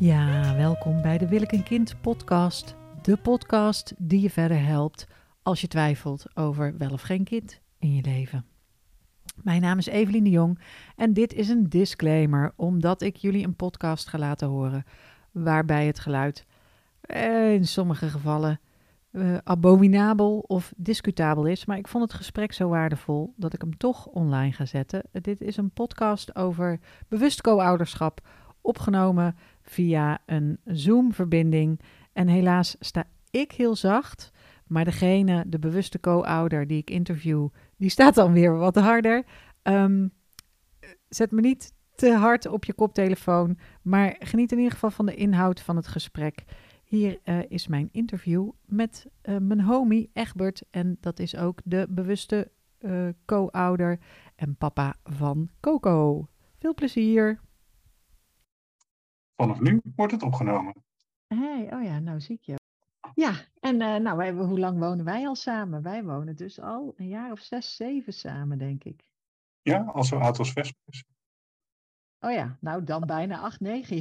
Ja, welkom bij de Wil ik een kind podcast. De podcast die je verder helpt als je twijfelt over wel of geen kind in je leven. Mijn naam is Evelien de Jong en dit is een disclaimer omdat ik jullie een podcast ga laten horen waarbij het geluid eh, in sommige gevallen eh, abominabel of discutabel is. Maar ik vond het gesprek zo waardevol dat ik hem toch online ga zetten. Dit is een podcast over bewust co-ouderschap opgenomen via een Zoom-verbinding. En helaas sta ik heel zacht, maar degene, de bewuste co-ouder die ik interview, die staat dan weer wat harder. Ehm, zet me niet te hard op je koptelefoon, maar geniet in ieder geval van de inhoud van het gesprek. Hier uh, is mijn interview met uh, mijn homie Egbert en dat is ook de bewuste uh, co-ouder en papa van Coco. Veel plezier! Vanaf nu wordt het opgenomen. Hey, oh ja, nou zie ik je. Ja, en uh, nou, wij, hoe lang wonen wij al samen? Wij wonen dus al een jaar of zes, zeven samen, denk ik. Ja, al zo oud als Vespers. Oh ja, nou dan bijna acht, negen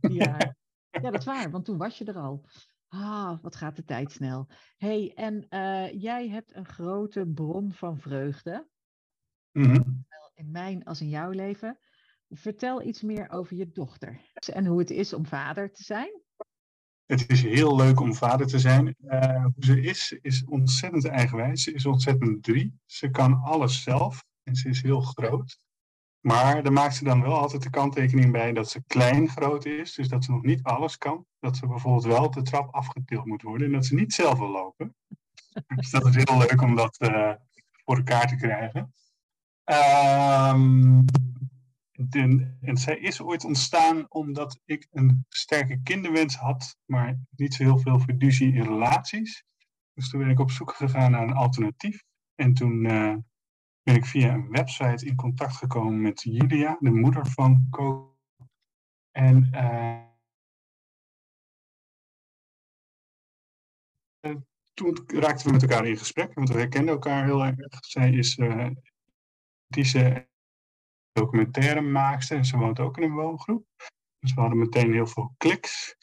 jaar. ja, dat is waar, want toen was je er al. Ah, wat gaat de tijd snel. hey, en uh, jij hebt een grote bron van vreugde. Mm -hmm. In mijn als in jouw leven. Vertel iets meer over je dochter en hoe het is om vader te zijn. Het is heel leuk om vader te zijn. Uh, hoe ze is, is ontzettend eigenwijs. Ze is ontzettend drie. Ze kan alles zelf en ze is heel groot. Maar daar maakt ze dan wel altijd de kanttekening bij dat ze klein groot is. Dus dat ze nog niet alles kan. Dat ze bijvoorbeeld wel de trap afgetild moet worden en dat ze niet zelf wil lopen. dus dat is heel leuk om dat uh, voor elkaar te krijgen. Um, de, en zij is ooit ontstaan omdat ik een sterke kinderwens had, maar niet zo heel veel fiducie in relaties. Dus toen ben ik op zoek gegaan naar een alternatief. En toen uh, ben ik via een website in contact gekomen met Julia, de moeder van Co. En uh, toen raakten we met elkaar in gesprek, want we herkenden elkaar heel erg. Zij is uh, die ze documentaire maakster en ze woont ook in een woongroep. Dus we hadden meteen heel veel kliks.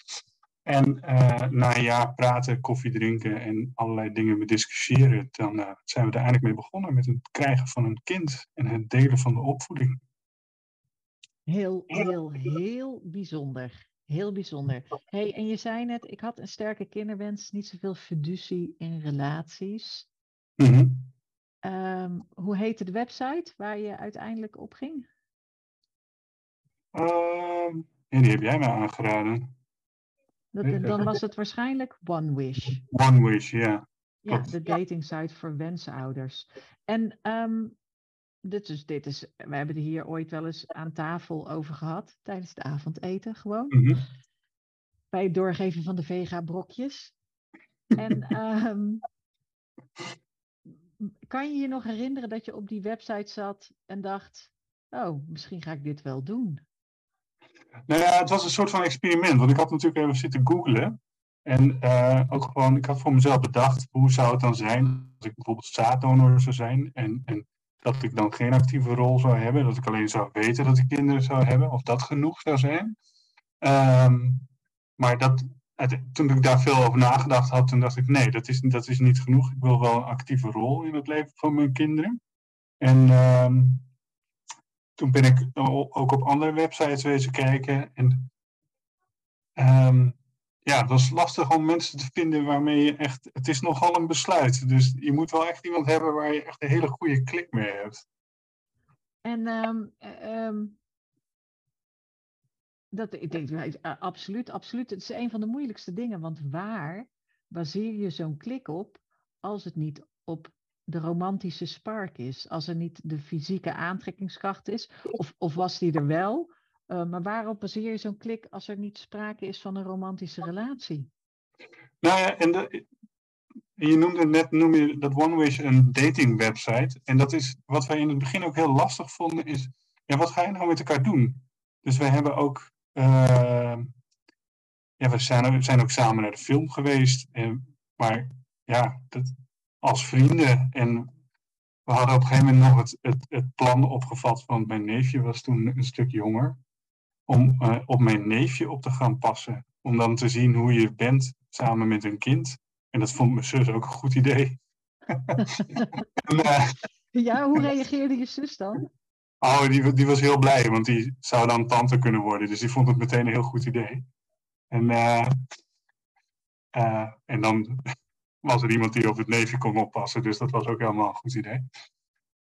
En uh, na een jaar praten, koffie drinken en allerlei dingen bediscussiëren, dan uh, zijn we er eigenlijk mee begonnen met het krijgen van een kind en het delen van de opvoeding. Heel, heel, heel bijzonder. Heel bijzonder. Hey, en je zei net, ik had een sterke kinderwens, niet zoveel fiducie in relaties. Mm -hmm. Um, hoe heette de website waar je uiteindelijk op ging? Uh, ja, die heb jij mij aangeraden. Dat, dan was het waarschijnlijk One Wish. One Wish, ja. Ja, de dating site voor wensouders. En um, dit is, dit is, we hebben het hier ooit wel eens aan tafel over gehad, tijdens het avondeten gewoon. Mm -hmm. Bij het doorgeven van de vega-brokjes. en um, kan je je nog herinneren dat je op die website zat en dacht: Oh, misschien ga ik dit wel doen? Nou ja, het was een soort van experiment. Want ik had natuurlijk even zitten googlen. En uh, ook gewoon, ik had voor mezelf bedacht: hoe zou het dan zijn als ik bijvoorbeeld zaaddonor zou zijn? En, en dat ik dan geen actieve rol zou hebben. Dat ik alleen zou weten dat ik kinderen zou hebben. Of dat genoeg zou zijn. Um, maar dat, toen ik daar veel over nagedacht had, toen dacht ik, nee, dat is, dat is niet genoeg. Ik wil wel een actieve rol in het leven van mijn kinderen. En uh, toen ben ik ook op andere websites wezen kijken. En um, ja, het was lastig om mensen te vinden waarmee je echt... Het is nogal een besluit. Dus je moet wel echt iemand hebben waar je echt een hele goede klik mee hebt. En um, um, dat, ik denk, uh, absoluut, absoluut. Het is een van de moeilijkste dingen, want waar baseer je zo'n klik op als het niet op de romantische spark is? Als er niet de fysieke aantrekkingskracht is? Of, of was die er wel? Uh, maar waarop baseer je zo'n klik als er niet sprake is van een romantische relatie? Nou ja, en de, je noemde net noem je dat OneWish een dating website. En dat is wat wij in het begin ook heel lastig vonden, is ja, wat ga je nou met elkaar doen? Dus wij hebben ook ja, we zijn, we zijn ook samen naar de film geweest. En, maar ja, dat, als vrienden. En we hadden op een gegeven moment nog het, het, het plan opgevat, want mijn neefje was toen een stuk jonger. om op mijn neefje op te gaan passen. Om dan te zien hoe je bent samen met een kind. En dat vond mijn zus ook een goed idee. en, ja, hoe reageerde je zus dan? Oh, die, die was heel blij, want die zou dan tante kunnen worden. Dus die vond het meteen een heel goed idee. En, uh, en dan was er iemand die op het neefje kon oppassen. Dus dat was ook helemaal een goed idee.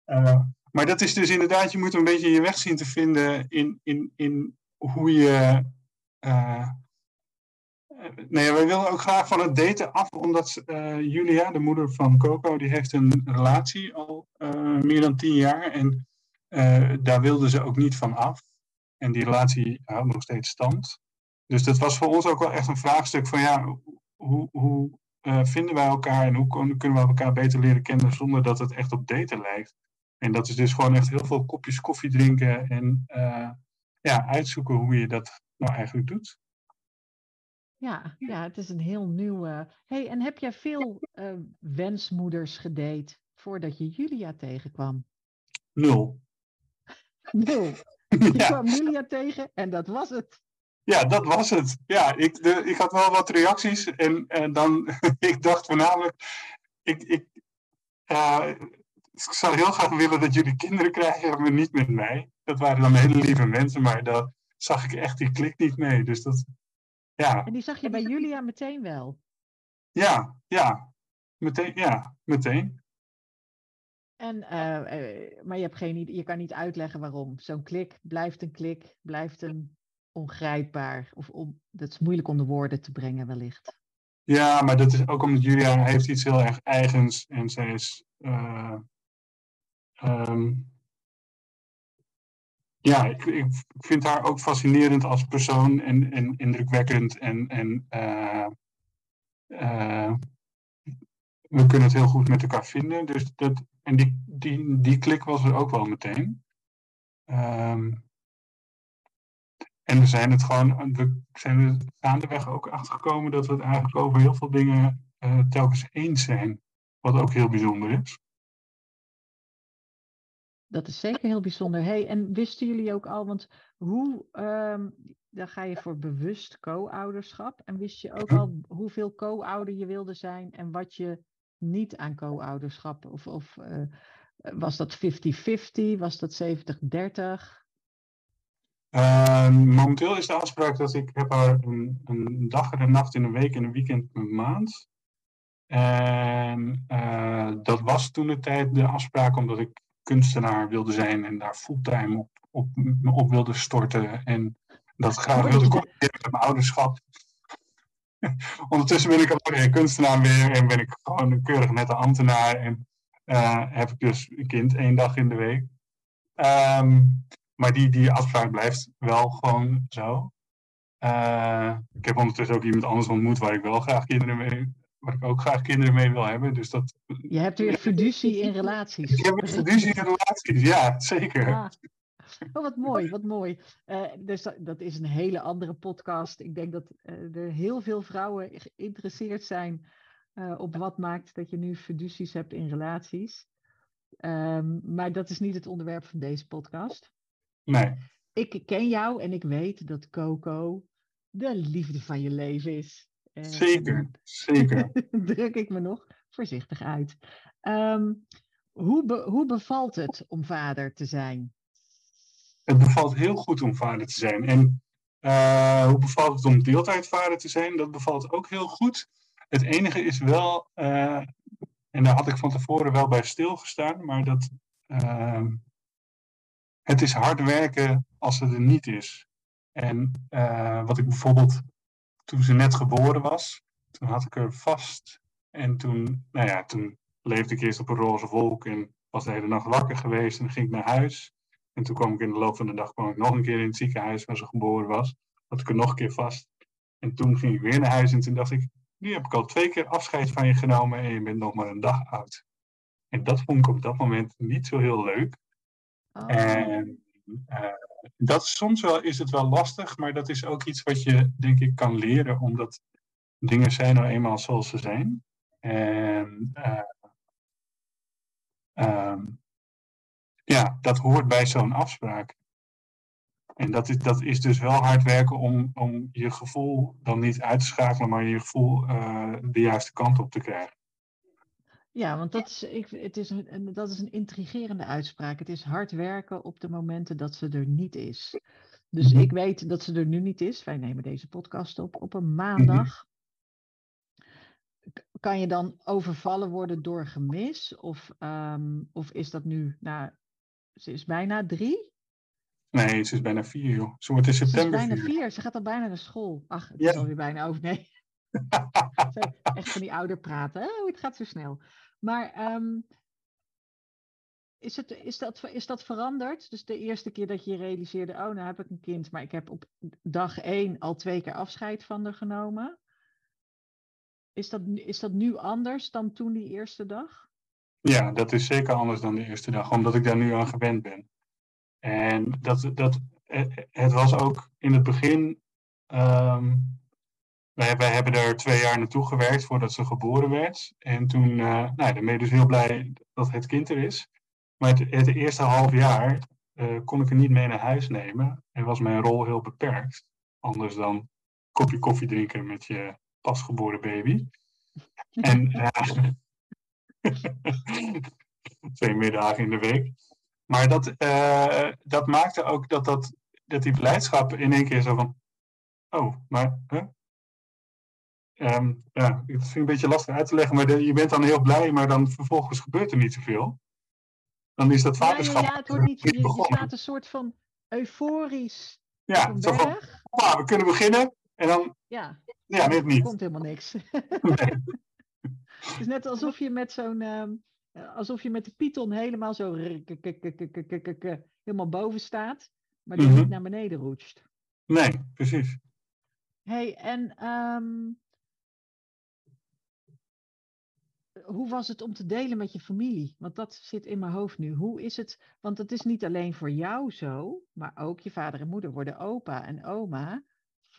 Uh, maar dat is dus inderdaad, je moet een beetje je weg zien te vinden in, in, in hoe je. nee, wij willen ook graag van het daten af, omdat Julia, de moeder van Coco, die heeft een relatie al meer dan tien jaar. En uh, daar wilden ze ook niet van af. En die relatie houdt nog steeds stand. Dus dat was voor ons ook wel echt een vraagstuk van ja, hoe, hoe uh, vinden wij elkaar en hoe kunnen we elkaar beter leren kennen zonder dat het echt op daten lijkt. En dat is dus gewoon echt heel veel kopjes koffie drinken en uh, ja, uitzoeken hoe je dat nou eigenlijk doet. Ja, ja het is een heel nieuw. hey, en heb jij veel wensmoeders gedate voordat je Julia tegenkwam? Nul. Nul. Ja. kwam Julia tegen en dat was het. Ja, dat was het. Ja, ik, de, ik had wel wat reacties en, en dan, ik dacht voornamelijk, ik, ik, uh, ik zou heel graag willen dat jullie kinderen krijgen, maar niet met mij. Dat waren dan hele lieve mensen, maar daar zag ik echt die klik niet mee. Dus dat, ja. En die zag je bij Julia meteen wel? Ja, ja. Meteen, ja, meteen. En, uh, maar je, hebt geen, je kan niet uitleggen waarom. Zo'n klik blijft een klik, blijft een ongrijpbaar. Of om, dat is moeilijk onder woorden te brengen wellicht. Ja, maar dat is ook omdat Julia heeft iets heel erg eigens. En zij is... Uh, um, ja, ik, ik, vind haar ook fascinerend als persoon en, en indrukwekkend. En, en uh, we kunnen het heel goed met elkaar vinden. Dus dat, en die, die, die klik was er ook wel meteen. Um, en we zijn het gewoon, we zijn er gaandeweg ook achtergekomen dat we het eigenlijk over heel veel dingen uh, telkens eens zijn. Wat ook heel bijzonder is. Dat is zeker heel bijzonder. Hey, en wisten jullie ook al, want hoe, um, dan ga je voor bewust co-ouderschap. En wist je ook al hoeveel co-ouder je wilde zijn en wat je niet aan co-ouderschap? Of, of uh, was dat 50-50? Was dat 70-30? Uh, momenteel is de afspraak dat ik heb haar een, een dag en een nacht in een week en een weekend per maand. En uh, dat was toen de tijd de afspraak omdat ik kunstenaar wilde zijn en daar fulltime op, op, op wilde storten. En dat graag wilde combineren met mijn ouderschap. Ondertussen ben ik alleen kunstenaar weer en ben ik gewoon een keurig nette ambtenaar. En uh, heb ik dus een kind één dag in de week. Um, maar die, die afspraak blijft wel gewoon zo. Uh, ik heb ondertussen ook iemand anders ontmoet waar ik wel graag kinderen mee, waar ik ook graag kinderen mee wil hebben. Dus dat, Je hebt weer fiducie in relaties. Ik heb fiducie in relaties, ja, zeker. Ah. Oh, wat mooi, wat mooi. Uh, dus dat, is een hele andere podcast. Ik denk dat uh, er heel veel vrouwen geïnteresseerd zijn uh, op wat maakt dat je nu fiducies hebt in relaties. Um, maar dat is niet het onderwerp van deze podcast. Nee. Ik ken jou en ik weet dat Coco de liefde van je leven is. zeker, zeker. druk ik me nog voorzichtig uit. Um, hoe, be, hoe bevalt het om vader te zijn? Het bevalt heel goed om vader te zijn. En uh, hoe bevalt het om deeltijdvader te zijn? Dat bevalt ook heel goed. Het enige is wel, uh, en daar had ik van tevoren wel bij stilgestaan, maar dat uh, het is hard werken als het er niet is. En wat ik bijvoorbeeld, toen ze net geboren was, toen had ik er vast. En toen, nou ja, toen leefde ik eerst op een roze wolk en was de hele nacht wakker geweest en ging ik naar huis. En toen kwam ik in de loop van de dag kwam ik nog een keer in het ziekenhuis waar ze geboren was. Had ik er nog een keer vast. En toen ging ik weer naar huis en toen dacht ik, nu heb ik al twee keer afscheid van je genomen en je bent nog maar een dag oud. En dat vond ik op dat moment niet zo heel leuk. Oh. En uh, dat soms wel is het wel lastig, maar dat is ook iets wat je denk ik kan leren, omdat dingen zijn nou eenmaal zoals ze zijn. En uh, um, ja, dat hoort bij zo'n afspraak. En dat is, dat is dus wel hard werken om, om je gevoel dan niet uit te schakelen, maar je gevoel uh, de juiste kant op te krijgen. Ja, want dat is, ik, het is een, dat is een intrigerende uitspraak. Het is hard werken op de momenten dat ze er niet is. Dus mhm. ik weet dat ze er nu niet is. Wij nemen deze podcast op op een maandag. Kan je dan overvallen worden door gemis? Of, um, of is dat nu, nou, ze is bijna drie? Nee, ze is bijna vier, joh. Ze wordt in september Ze is bijna vier. Ze gaat al bijna naar school. Ach, het is alweer bijna over. Nee. Echt van die ouder praten. Het gaat zo snel. Maar um, is, het, is, dat, is dat veranderd? Dus de eerste keer dat je realiseerde, oh, nou heb ik een kind, maar ik heb op dag één al twee keer afscheid van haar genomen. Is dat, is dat nu anders dan toen die eerste dag? Ja, dat is zeker anders dan de eerste dag, omdat ik daar nu aan gewend ben. En dat, dat, eh, het was ook in het begin. Um, wij, wij, hebben er twee jaar naartoe gewerkt voordat ze geboren werd. En toen, uh, nou, dan ben je dus heel blij dat het kind er is. Maar het, het eerste half jaar uh, kon ik er niet mee naar huis nemen. En was mijn rol heel beperkt. Anders dan kopje koffie drinken met je pasgeboren baby. En uh, twee middagen in de week. Maar dat, uh, dat maakte ook dat, dat, dat die blijdschap in één keer zo van. Oh, maar. Huh? Um, ja, het vind ik een beetje lastig uit te leggen, maar de, je bent dan heel blij, maar dan vervolgens gebeurt er niet zoveel. Dan is dat vaderschap. Ja, ja, het wordt niet. Je, je staat een soort van euforisch. Ja, zo van. Oh, we kunnen beginnen. En dan. Ja, ja net niet. Er komt helemaal niks. Nee. Het is net alsof je met zo'n. Um, alsof je met de Python helemaal zo helemaal boven staat, maar die niet naar beneden roetst. Nee, precies. hey, en um, hoe was het om te delen met je familie? Want dat zit in mijn hoofd nu. Hoe is het? Want het is niet alleen voor jou zo, maar ook je vader en moeder worden opa en oma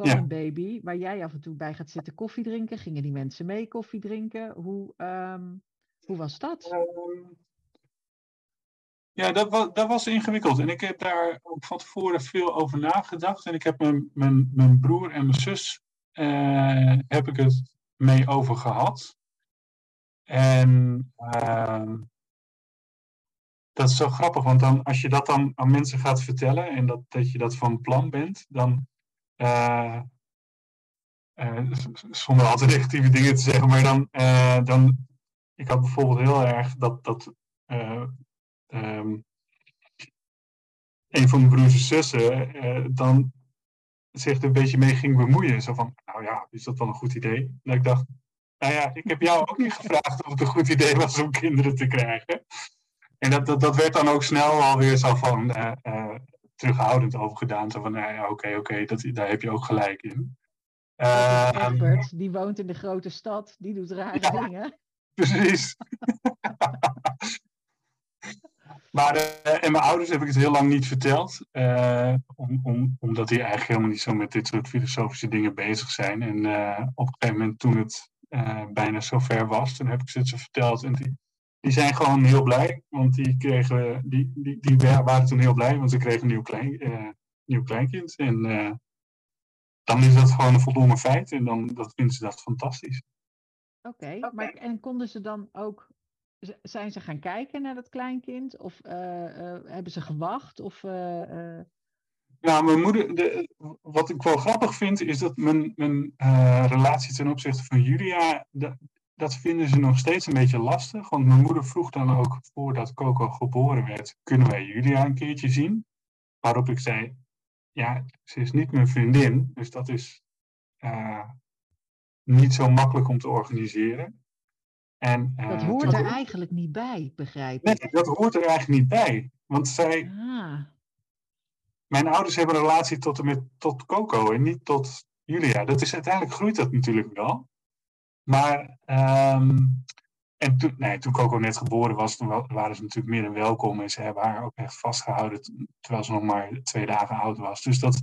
van een baby, waar jij af en toe bij gaat zitten koffie drinken. Gingen die mensen mee koffie drinken? Hoe, um, hoe was dat? Um, ja, dat was, dat was ingewikkeld. En ik heb daar ook van tevoren veel over nagedacht. En ik heb mijn, mijn, mijn broer en mijn zus uh, heb ik het mee over gehad. En uh, dat is zo grappig, want dan, als je dat dan aan mensen gaat vertellen en dat, dat je dat van plan bent, dan. Uh, zonder al te negatieve dingen te zeggen, maar dan, uh, dan. Ik had bijvoorbeeld heel erg dat. dat um, een van mijn broers en zussen dan zich er een beetje mee ging bemoeien. Zo van, nou ja, is dat wel een goed idee? En ik dacht, nou ja, ik heb jou ook niet gevraagd of het een goed idee was om kinderen te krijgen. En dat, dat, dat werd dan ook snel alweer zo van terughoudend over gedaan. Zo van, nou ja, oké, oké, okay, daar heb je ook gelijk in. Uh, Egbert, die woont in de grote stad, die doet rare ja, dingen. Precies. maar uh, en mijn ouders heb ik het heel lang niet verteld. Uh, om, om, omdat die eigenlijk helemaal niet zo met dit soort filosofische dingen bezig zijn. En op een gegeven moment toen het bijna zover was. Toen heb ik ze het verteld en die, die zijn gewoon heel blij. Want die, kregen, die, die, die waren toen heel blij, want ze kregen een nieuw, klein, uh, nieuw kleinkind. En uh, dan is dat gewoon een voldoende feit en dan dat vinden ze dat fantastisch. Oké, okay, okay. maar en konden ze dan ook zijn ze gaan kijken naar dat kleinkind? Of uh, uh, hebben ze gewacht? Of, uh, nou, mijn moeder, de, wat ik wel grappig vind, is dat mijn, mijn uh, relatie ten opzichte van Julia, dat, dat vinden ze nog steeds een beetje lastig. Want mijn moeder vroeg dan ook, voordat Coco geboren werd, kunnen wij Julia een keertje zien? Waarop ik zei, ja, ze is niet mijn vriendin, dus dat is uh, niet zo makkelijk om te organiseren. En, uh, dat hoort er eigenlijk niet bij, begrijp ik. Nee, dat hoort er eigenlijk niet bij. Want zij, ah mijn ouders hebben een relatie tot en met tot Coco en niet tot Julia. Dat is, uiteindelijk groeit dat natuurlijk wel. Maar um, en toen, nee, toen Coco net geboren was, waren ze natuurlijk meer dan welkom. En ze hebben haar ook echt vastgehouden terwijl ze nog maar twee dagen oud was. Dus dat,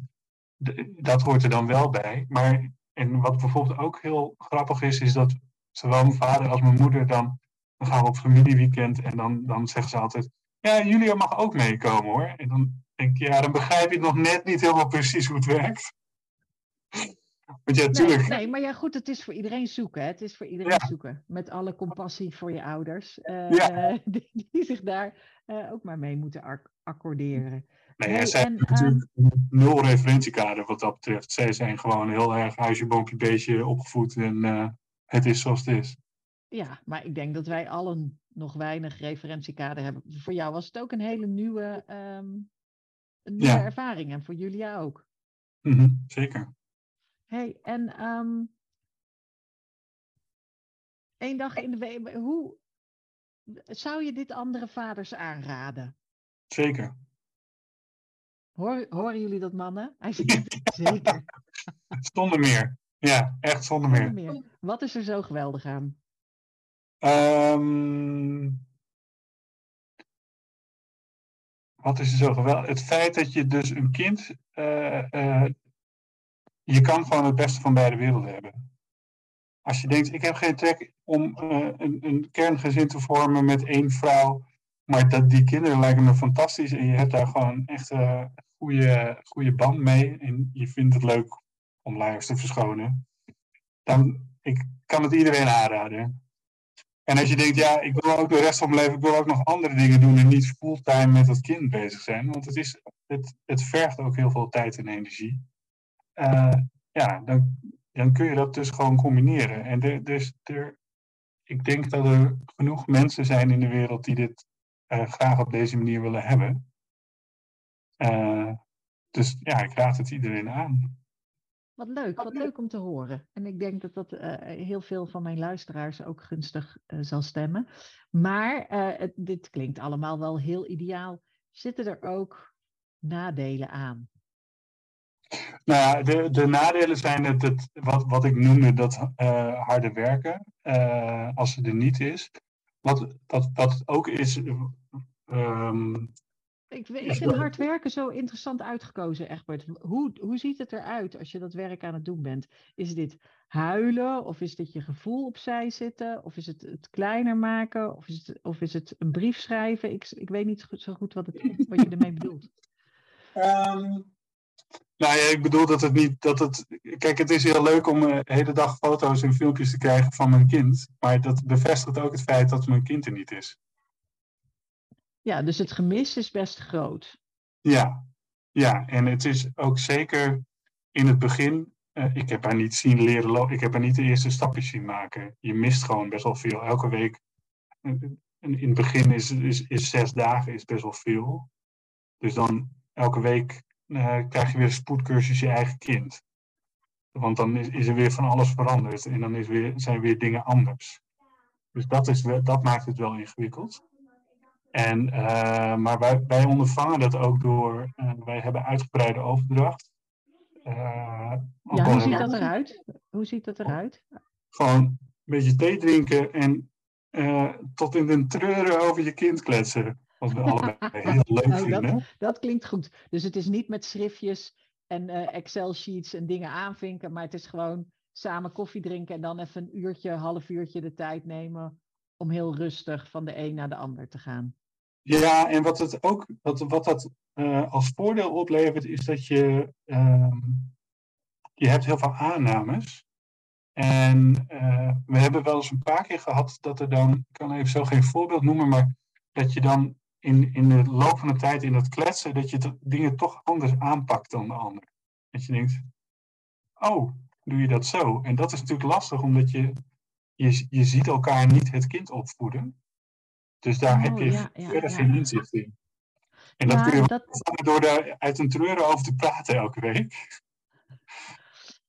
dat hoort er dan wel bij. Maar en wat bijvoorbeeld ook heel grappig is, is dat zowel mijn vader als mijn moeder dan, dan gaan we op familieweekend en dan, dan zeggen ze altijd, ja, Julia mag ook meekomen hoor. En dan denk ja, dan begrijp je nog net niet helemaal precies hoe het werkt. Want ja, natuurlijk. Nee, nee, maar ja, goed, het is voor iedereen zoeken. Hè? Het is voor iedereen zoeken. Met alle compassie voor je ouders. Uh, die, die, zich daar uh, ook maar mee moeten accorderen. Nee, hey, zij hebben natuurlijk um, nul referentiekader wat dat betreft. Zij zijn gewoon heel erg huisje, boompje, beestje opgevoed en uh, het is zoals het is. Ja, maar ik denk dat wij allen nog weinig referentiekader hebben. Voor jou was het ook een hele nieuwe, um, een nieuwe ervaring en voor Julia ook. Mm -hmm, zeker. Hey, en um, één dag in de week, hoe zou je dit andere vaders aanraden? Zeker. Hoor, horen jullie dat, mannen? Hij zegt zeker. Zonder meer. Ja, echt zonder, zonder meer. meer. Wat is er zo geweldig aan? Um, wat is er zo geweldig? Het feit dat je dus een kind. Uh, uh, je kan gewoon het beste van beide werelden hebben. Als je denkt, ik heb geen trek om uh, een, een kerngezin te vormen met één vrouw. Maar dat, die kinderen lijken me fantastisch. En je hebt daar gewoon echt een goede, goede band mee. En je vindt het leuk om luiers te verschonen. Dan ik kan het iedereen aanraden. En als je denkt, ja, ik wil ook de rest van mijn leven, ik wil ook nog andere dingen doen en niet fulltime met dat kind bezig zijn. Want het, is, het, het vergt ook heel veel tijd en energie. Uh, ja, dan, dan kun je dat dus gewoon combineren. En dus er, ik denk dat er genoeg mensen zijn in de wereld die dit uh, graag op deze manier willen hebben. Uh, dus ja, ik raad het iedereen aan. Wat leuk, wat leuk om te horen. En ik denk dat dat heel veel van mijn luisteraars ook gunstig zal stemmen. Maar dit klinkt allemaal wel heel ideaal. Zitten er ook nadelen aan? Nou ja, de, de nadelen zijn het, het, wat, wat ik noemde, dat harde werken, als het er niet is. Wat, dat, wat ook is, um, ik, ik vind hard werken zo interessant uitgekozen, Egbert. Hoe, hoe ziet het eruit als je dat werk aan het doen bent? Is dit huilen of is dit je gevoel opzij zitten? Of is het het kleiner maken? Of is het, of is het een brief schrijven? Ik, ik weet niet zo goed wat, het, wat je ermee bedoelt. Um, nou ja, ik bedoel dat het niet. Dat het, kijk, het is heel leuk om de hele dag foto's en filmpjes te krijgen van mijn kind. Maar dat bevestigt ook het feit dat mijn kind er niet is. Ja, dus het gemis is best groot. Ja, ja. en het is ook zeker in het begin. Uh, ik heb haar niet zien leren lopen. Ik heb haar niet de eerste stapjes zien maken. Je mist gewoon best wel veel. Elke week. in het begin is, is, is zes dagen is best wel veel. Dus dan elke week uh, krijg je weer een spoedcursus je eigen kind. Want dan is, is er weer van alles veranderd en dan is weer, zijn weer dingen anders. Dus dat, is, dat maakt het wel ingewikkeld. En, uh, maar wij, wij ondervangen dat ook door, uh, wij hebben uitgebreide overdracht. Ja, hoe ziet dat eruit? Hoe ziet dat eruit? Gewoon een beetje thee drinken en tot in de treuren over je kind kletsen. Wat we allebei heel leuk nou, vinden. Dat, dat, klinkt goed. Dus het is niet met schriftjes en Excel-sheets en dingen aanvinken, maar het is gewoon samen koffie drinken en dan even een uurtje, half uurtje de tijd nemen om heel rustig van de een naar de ander te gaan. Ja, en wat, het ook, wat, wat dat uh, als voordeel oplevert, is dat je, uh, je hebt heel veel aannames. En uh, we hebben wel eens een paar keer gehad dat er dan, ik kan even zo geen voorbeeld noemen, maar dat je dan in, in de loop van de tijd in dat kletsen, dat je dingen toch anders aanpakt dan de ander. Dat je denkt, oh, doe je dat zo? En dat is natuurlijk lastig, omdat je, je, je ziet elkaar niet het kind opvoeden. Dus daar oh, heb je ja, ja, verder ja. geen inzicht in. En dat kun je dat... door daar uit een treuren over te praten elke week.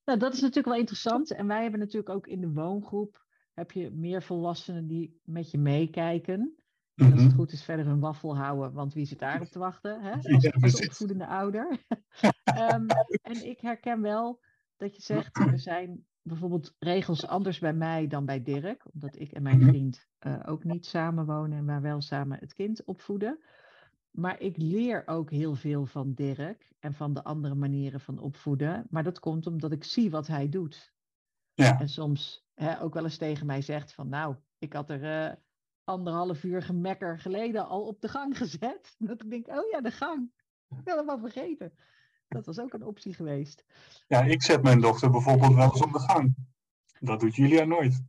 Nou, dat is natuurlijk wel interessant. En wij hebben natuurlijk ook in de woongroep heb je meer volwassenen die met je meekijken. En als het mhm. goed is, verder een waffel houden, want wie zit daarop te wachten? Hè? Als, ja, als opvoedende ouder. um, en ik herken wel dat je zegt, er zijn bijvoorbeeld regels anders bij mij dan bij Dirk, omdat ik en mijn mhm. vriend uh, ook niet samen wonen, maar wel samen het kind opvoeden. Maar ik leer ook heel veel van Dirk en van de andere manieren van opvoeden. Maar dat komt omdat ik zie wat hij doet. Ja. En soms hè, ook wel eens tegen mij zegt van nou, ik had er uh, anderhalf uur gemekker geleden al op de gang gezet. Dat ik denk, oh ja, de gang. helemaal vergeten. Dat was ook een optie geweest. Ja, ik zet mijn dochter bijvoorbeeld wel eens op de gang. Dat doet Julia nooit.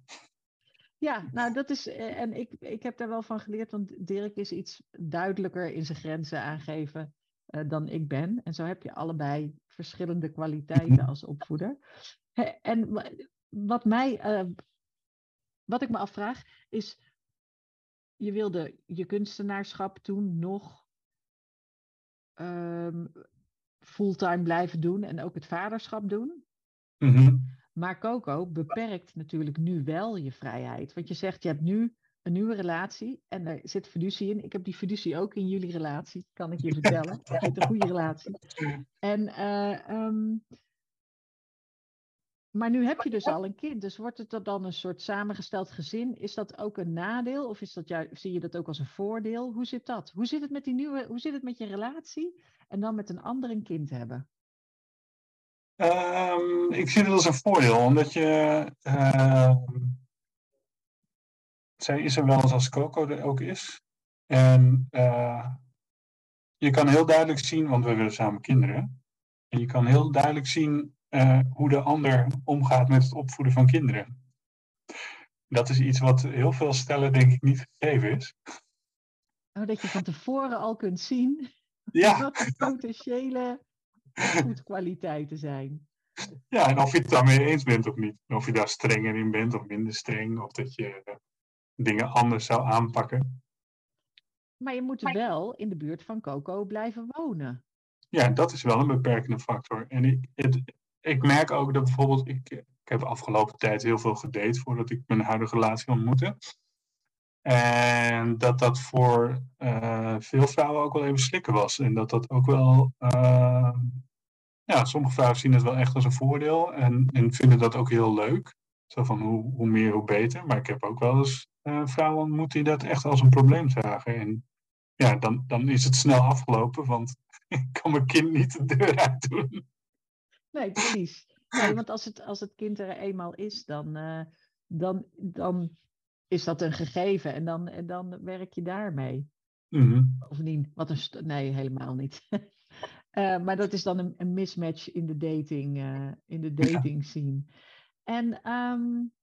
Ja, nou dat is, eh, en ik, ik heb daar wel van geleerd, want Dirk is iets duidelijker in zijn grenzen aangeven uh, dan ik ben. En zo heb je allebei verschillende kwaliteiten als opvoeder. En wat mij, uh, wat ik me afvraag, is, je wilde je kunstenaarschap toen nog um, fulltime blijven doen en ook het vaderschap doen. Mm -hmm. Maar Coco beperkt natuurlijk nu wel je vrijheid. Want je zegt, je hebt nu een nieuwe relatie en er zit fiducie in. Ik heb die fiducie ook in jullie relatie, kan ik je vertellen. Het is een goede relatie. En, uh, um, maar nu heb je dus al een kind, dus wordt het dan een soort samengesteld gezin? Is dat ook een nadeel of is dat juist, zie je dat ook als een voordeel? Hoe zit dat? Hoe zit het met die nieuwe, hoe zit het met je relatie en dan met een ander een kind hebben? Um, ik zie het als een voordeel, omdat je. Uh, zij is er wel eens als Coco er ook is. En uh, je kan heel duidelijk zien, want we willen samen kinderen. En je kan heel duidelijk zien uh, hoe de ander omgaat met het opvoeden van kinderen. Dat is iets wat heel veel stellen, denk ik, niet gegeven is. Oh, dat je van tevoren al kunt zien ja. wat de potentiële kwaliteiten zijn. Ja, en of je het daarmee eens bent of niet. Of je daar strenger in bent of minder streng. Of dat je uh, dingen anders zou aanpakken. Maar je moet wel in de buurt van Coco blijven wonen. Ja, dat is wel een beperkende factor. En ik, het, ik merk ook dat bijvoorbeeld, ik, ik heb de afgelopen tijd heel veel gedate voordat ik mijn huidige relatie ontmoette. En dat dat voor uh, veel vrouwen ook wel even slikken was. En dat dat ook wel. Uh, ja, sommige vrouwen zien het wel echt als een voordeel. En, en vinden dat ook heel leuk. Zo van hoe, hoe meer, hoe beter. Maar ik heb ook wel eens uh, vrouwen ontmoet die dat echt als een probleem zagen. En ja, dan, dan is het snel afgelopen, want ik kan mijn kind niet de deur uit doen. Nee, precies. Nee, want als het, als het kind er eenmaal is, dan, uh, dan, dan is dat een gegeven en dan, en dan werk je daarmee. Mm-hmm. Of niet? Wat een nee, helemaal niet. uh, maar dat is dan een, een mismatch in de dating, uh, in de dating ja. scene. En um,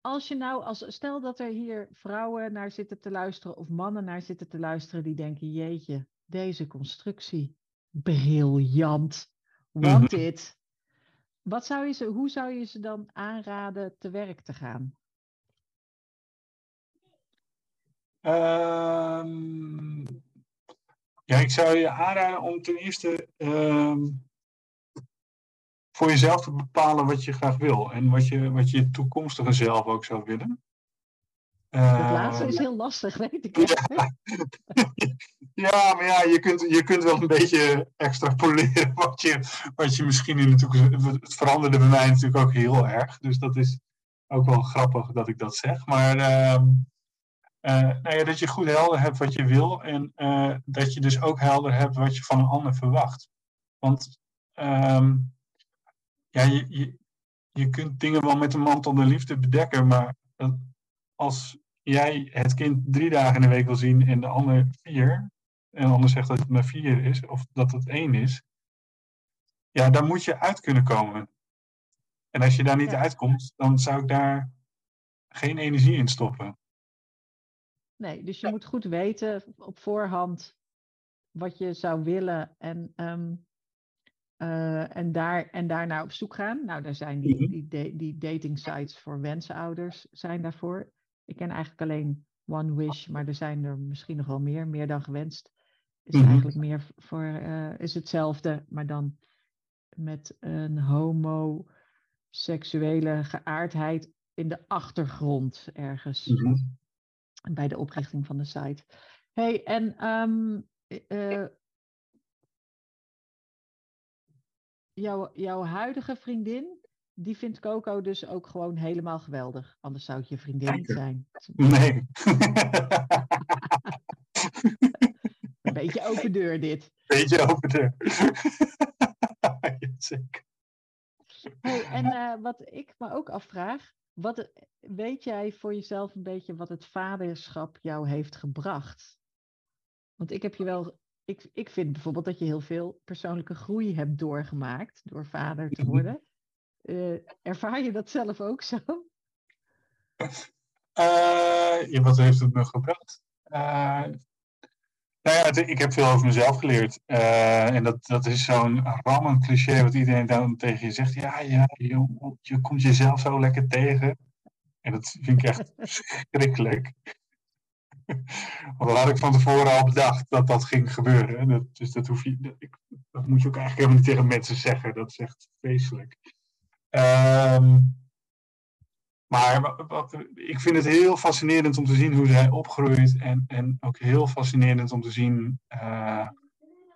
als je nou, als, stel dat er hier vrouwen naar zitten te luisteren of mannen naar zitten te luisteren die denken, jeetje, deze constructie, briljant, want dit. Wat zou je ze, hoe zou je ze dan aanraden te werk te gaan? Um, ja, ik zou je aanraden om ten eerste um, voor jezelf te bepalen wat je graag wil en wat je, wat je toekomstige zelf ook zou willen. Het laatste is heel lastig, weet ik. Ja, ja maar ja, je kunt, je kunt wel een beetje extrapoleren wat je, wat je misschien in de toekomst. Het veranderde bij mij natuurlijk ook heel erg. Dus dat is ook wel grappig dat ik dat zeg. Maar uh, uh, nou ja, dat je goed helder hebt wat je wil. En uh, dat je dus ook helder hebt wat je van een ander verwacht. Want um, ja, je, je, je kunt dingen wel met een mantel de liefde bedekken. Maar als jij het kind drie dagen in de week wil zien en de ander vier, en de ander zegt dat het maar vier is, of dat het één is, ja, dan moet je uit kunnen komen. En als je daar niet ja. uitkomt, dan zou ik daar geen energie in stoppen. Nee, dus je ja. moet goed weten op voorhand wat je zou willen en, um, uh, en, daar, en daarna op zoek gaan. Nou, daar zijn die, die, die, die dating sites voor wensouders zijn daarvoor. Ik ken eigenlijk alleen One Wish, maar er zijn er misschien nog wel meer, meer dan gewenst. Is mm-hmm. eigenlijk meer voor, uh, is hetzelfde, maar dan met een homoseksuele geaardheid in de achtergrond ergens. Mm-hmm. Bij de oprichting van de site. hey, en um, uh, jouw, jouw huidige vriendin, die vindt Coco dus ook gewoon helemaal geweldig. Anders zou het je vriendin niet zijn. Nee. Een beetje open deur dit. Beetje open deur. ja, zeker. Hey, en uh, wat ik me ook afvraag, wat, weet jij voor jezelf een beetje wat het vaderschap jou heeft gebracht? Want ik heb je wel, ik, ik vind bijvoorbeeld dat je heel veel persoonlijke groei hebt doorgemaakt door vader te mhm. worden. Uh, ervaar je dat zelf ook zo? Uh, ja, wat heeft het me gebracht? Uh, nou ja, ik heb veel over mezelf geleerd. en dat, dat is zo'n rammend cliché wat iedereen dan tegen je zegt. Ja, ja je, je komt jezelf zo lekker tegen. En dat vind ik echt verschrikkelijk. Want dat had ik van tevoren al bedacht dat dat ging gebeuren. Dat, dus dat, hoef je, dat, ik, dat moet je ook eigenlijk helemaal niet tegen mensen zeggen. Dat is echt vreselijk. Ehm, maar wat, ik vind het heel fascinerend om te zien hoe zij opgroeit. En, en ook heel fascinerend om te zien uh,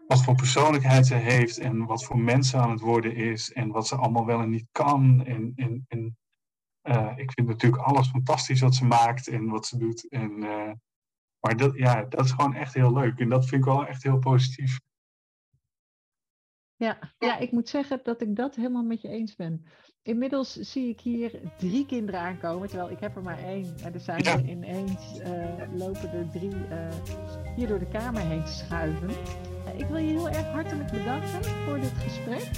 wat voor persoonlijkheid ze heeft. En wat voor mensen aan het worden is. En wat ze allemaal wel en niet kan. En, uh, ik vind natuurlijk alles fantastisch wat ze maakt en wat ze doet. En, uh, maar dat, ja, dat is gewoon echt heel leuk. En dat vind ik wel echt heel positief. Ja, ja, ik moet zeggen dat ik dat helemaal met je eens ben. Inmiddels zie ik hier drie kinderen aankomen, terwijl ik heb er maar één. Maar er zijn er ineens, uh, lopen er drie uh, hier door de kamer heen te schuiven. Uh, ik wil je heel erg hartelijk bedanken voor dit gesprek.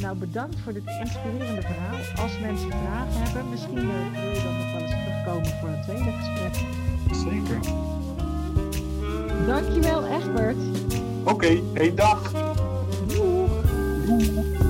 nou, bedankt voor dit inspirerende verhaal. Als mensen vragen hebben, misschien wil je dan nog wel eens terugkomen voor een tweede gesprek. Zeker. Dankjewel, Egbert. Oké, okay, hey, dag. Ooh.